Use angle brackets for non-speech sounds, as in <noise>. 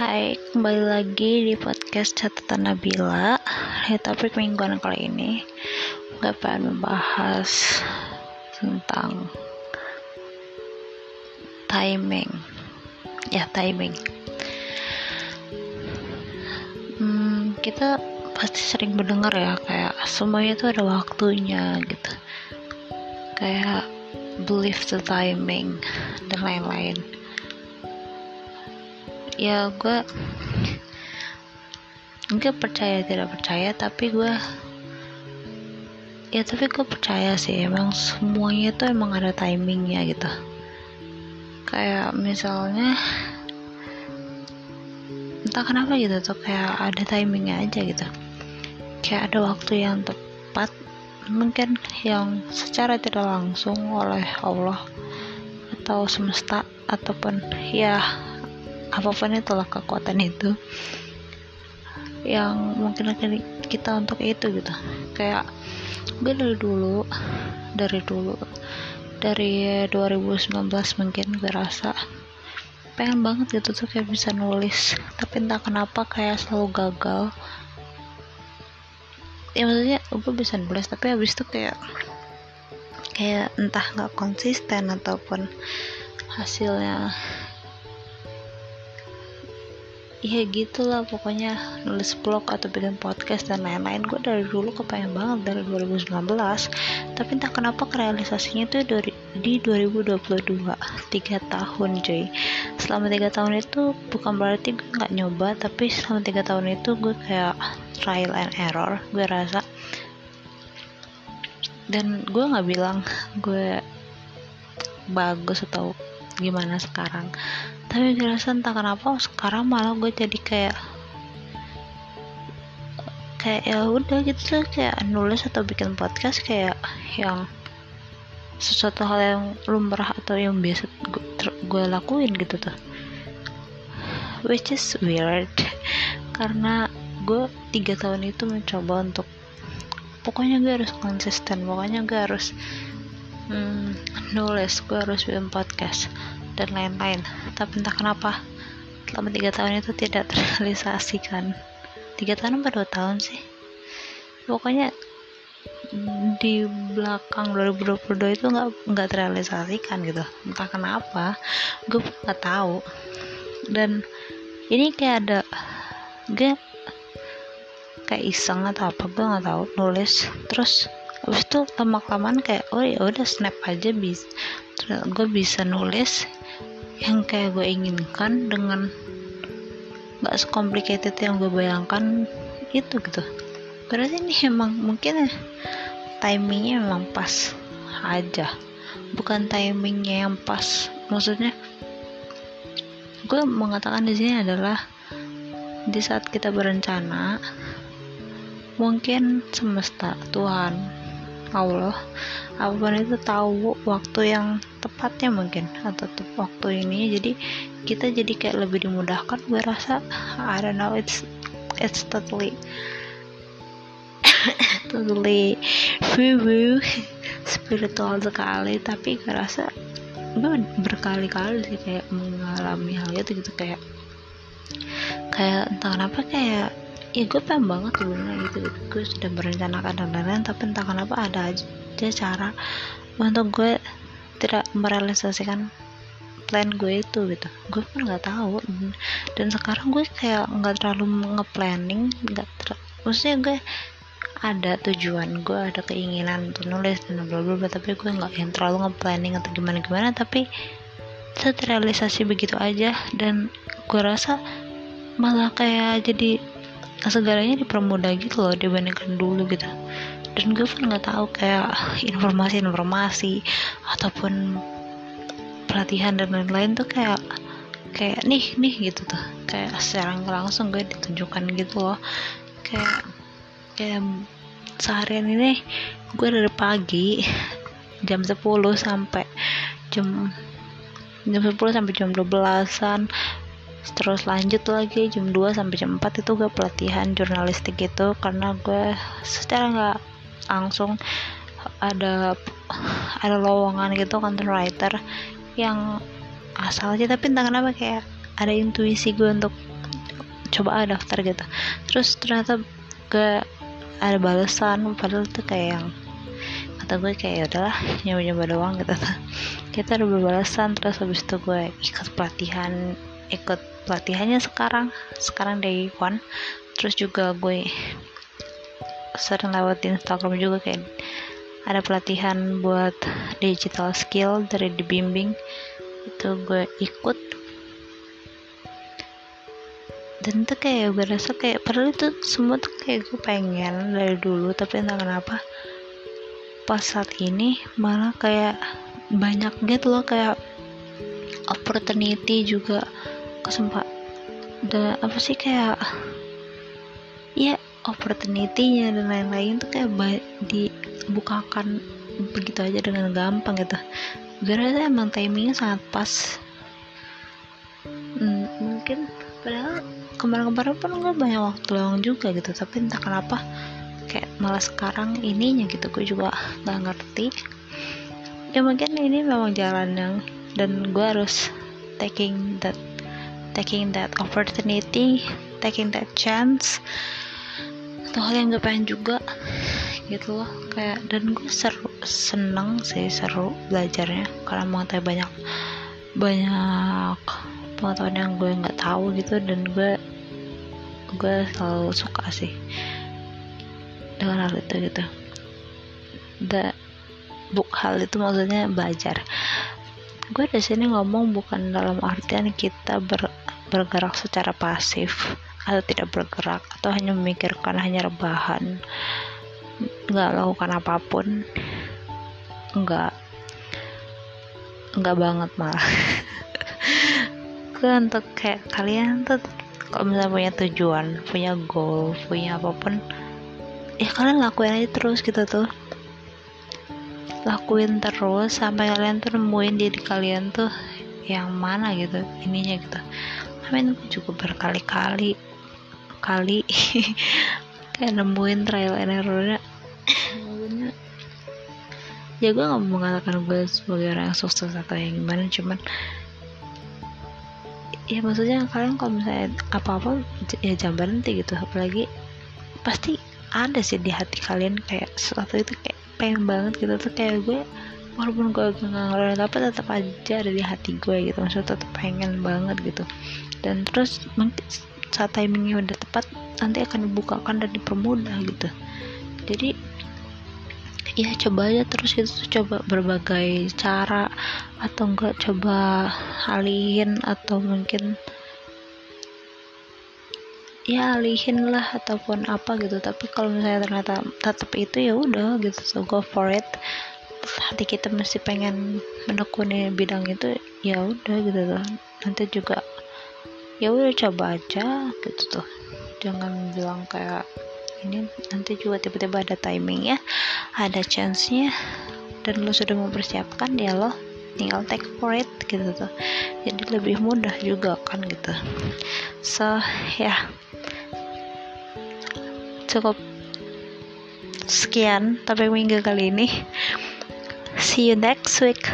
Hai, kembali lagi di podcast catatan Nabila. Di topik mingguan kali ini Gue pengen membahas tentang timing. Ya, timing. Hmm, Kita pasti sering mendengar ya Kayak semuanya itu ada waktunya gitu. Kayak believe the timing dan lain-lain ya gue enggak percaya tidak percaya tapi gue ya tapi gue percaya sih emang semuanya tuh emang ada timingnya gitu. Kayak misalnya entah kenapa gitu tuh kayak ada timingnya aja gitu. Kayak ada waktu yang tepat mungkin yang secara tidak langsung oleh Allah atau semesta ataupun ya apa pun itulah kekuatan itu yang mungkin akan kita untuk itu gitu. Kayak gue dari dulu dari dulu dari 2019 mungkin gue rasa pengen banget gitu tuh kayak bisa nulis. Tapi entah kenapa kayak selalu gagal. Ya maksudnya gue bisa nulis tapi habis itu kayak kayak entah nggak konsisten ataupun hasilnya iya gitulah. Pokoknya nulis blog atau bikin podcast dan lain-lain gue dari dulu kepengen banget dari 2019 tapi entah kenapa realisasinya itu dari di 2022 tiga tahun cuy. Selama tiga tahun itu bukan berarti gue nggak nyoba tapi selama tiga tahun itu gue kayak trial and error gue rasa. Dan gue nggak bilang gue bagus atau gimana sekarang tapi rasa entah kenapa sekarang malah gue jadi kayak kayak ya udah gitu kayak nulis atau bikin podcast kayak yang sesuatu hal yang lumrah atau yang biasa gue, gue lakuin gitu tuh. Which is weird. <laughs> Karena gue tiga tahun itu mencoba untuk pokoknya gue harus konsisten pokoknya gue harus hmm, nulis gue harus bikin podcast dan lain-lain. Tapi entah kenapa selama tiga tahun itu tidak terrealisasikan. Tiga tahun apa dua tahun sih? Pokoknya di belakang 2022 itu nggak nggak terrealisasikan gitu. Entah kenapa gue nggak tahu. Dan ini kayak ada gue kayak iseng atau apa gue nggak tahu nulis. Terus habis itu lama kelamaan kayak oh ya udah snap aja bis gue bisa nulis yang kayak gue inginkan dengan gak secomplicated yang gue bayangkan itu gitu. Berarti ini emang mungkin ya, timingnya memang pas aja. Bukan timingnya yang pas maksudnya gue mengatakan di sini adalah di saat kita berencana mungkin semesta Tuhan Allah. Apa pun itu tahu waktu yang tepatnya mungkin atau waktu ini. Jadi kita jadi kayak lebih dimudahkan gue rasa. I don't know it's it's totally <coughs> totally woo woo spiritual sekali. Tapi gue rasa gue berkali-kali sih kayak mengalami hal itu gitu kayak kayak entah kenapa kayak ya gue pengen banget sebenarnya gitu, gue sudah merencanakan dan lain-lain tapi entah kenapa ada aja cara untuk gue tidak merealisasikan plan gue itu gitu. Gue pun nggak tahu. Dan sekarang gue kayak nggak terlalu ngeplanning nggak ter maksudnya gue ada tujuan gue ada keinginan untuk nulis dan bla bla tapi gue nggak yang terlalu ngeplanning atau gimana gimana tapi terrealisasi begitu aja dan gue rasa malah kayak jadi segalanya dipermudah gitu loh dibandingkan dulu gitu. Dan gue pun nggak tahu kayak informasi-informasi ataupun pelatihan dan lain-lain tuh kayak kayak nih nih gitu tuh. Kayak secara langsung gue ditunjukkan gitu loh. Kayak kayak seharian ini gue dari pagi jam 10 sampai jam jam 10 sampai jam 12an terus lanjut lagi jam 2 sampai jam 4 itu gue pelatihan jurnalistik gitu karena gue secara nggak langsung ada ada lowongan gitu content writer yang asal aja tapi entah kenapa kayak ada intuisi gue untuk coba ah daftar gitu. Terus ternyata gak ada balasan padahal tuh kayak yang kata gue kayak ya udahlah nyoba nyoba doang gitu. <laughs> Kita ada berbalasan terus habis itu gue ikut pelatihan ikut pelatihannya sekarang sekarang day one. Terus juga gue sering lewat di Instagram juga kayak ada pelatihan buat digital skill dari dibimbing. Itu gue ikut. Dan tuh kayak gue rasa kayak padahal itu semua tuh kayak gue pengen dari dulu tapi entah kenapa pas saat ini malah kayak banyak gitu loh kayak opportunity juga kesempat dan apa sih kayak ya opportunity-nya dan lain-lain tuh kayak dibukakan begitu aja dengan gampang gitu. Gue rasa emang timingnya sangat pas. Hmm, mungkin padahal kemarin-kemarin pun gue banyak waktu luang juga gitu tapi entah kenapa kayak malah sekarang ininya gitu gue juga nggak ngerti. Ya mungkin ini memang jalan yang dan gue harus taking that taking that opportunity taking that chance. Itu hal yang gue pengen juga gitu loh. Kayak dan gue seru seneng sih seru belajarnya. Karena mengetahui banyak banyak pengetahuan yang gue nggak tahu gitu dan gue gue selalu suka sih dengan hal itu gitu. The book hal itu maksudnya belajar. Gue di sini ngomong bukan dalam artian kita ber, bergerak secara pasif atau tidak bergerak atau hanya memikirkan hanya rebahan nggak lakukan apa pun nggak nggak banget malah. <laughs> Gue untuk kayak kalian tuh kalau misalnya punya tujuan punya goal punya apa pun ya kalian lakuin aja terus gitu tuh. Lakuin terus sampai kalian tuh nemuin diri kalian tuh yang mana gitu ininya gitu amin juga berkali-kali kali. <laughs> Kayak nemuin trial and errornya. Ya gue gak mau mengatakan gue sebagai orang yang sukses atau yang gimana cuman ya maksudnya kalian kalau misalnya apa-apa ya jangan berhenti gitu. Apalagi pasti ada sih di hati kalian kayak sesuatu itu kayak pengen banget gitu. Tuh kayak gue walaupun gue gak ngeluarin tapi tetap aja ada di hati gue gitu. Maksudnya tetap pengen banget gitu dan terus saat timingnya udah tepat nanti akan dibukakan dan dipermudah gitu. Jadi ya coba aja terus itu coba berbagai cara atau enggak coba alihin atau mungkin ya alihin lah ataupun apa gitu. Tapi kalau misalnya ternyata tetap itu ya udah gitu. So go for it. Hati kita masih pengen menekuni bidang itu ya udah gitu. Tuh nanti juga ya udah coba aja gitu tuh. Jangan bilang kayak ini nanti juga tiba-tiba ada timing ya ada chance nya dan lo sudah mempersiapkan ya lo tinggal take for it gitu tuh. Jadi lebih mudah juga kan gitu. So ya. Yeah cukup sekian tapi minggu kali ini. See you next week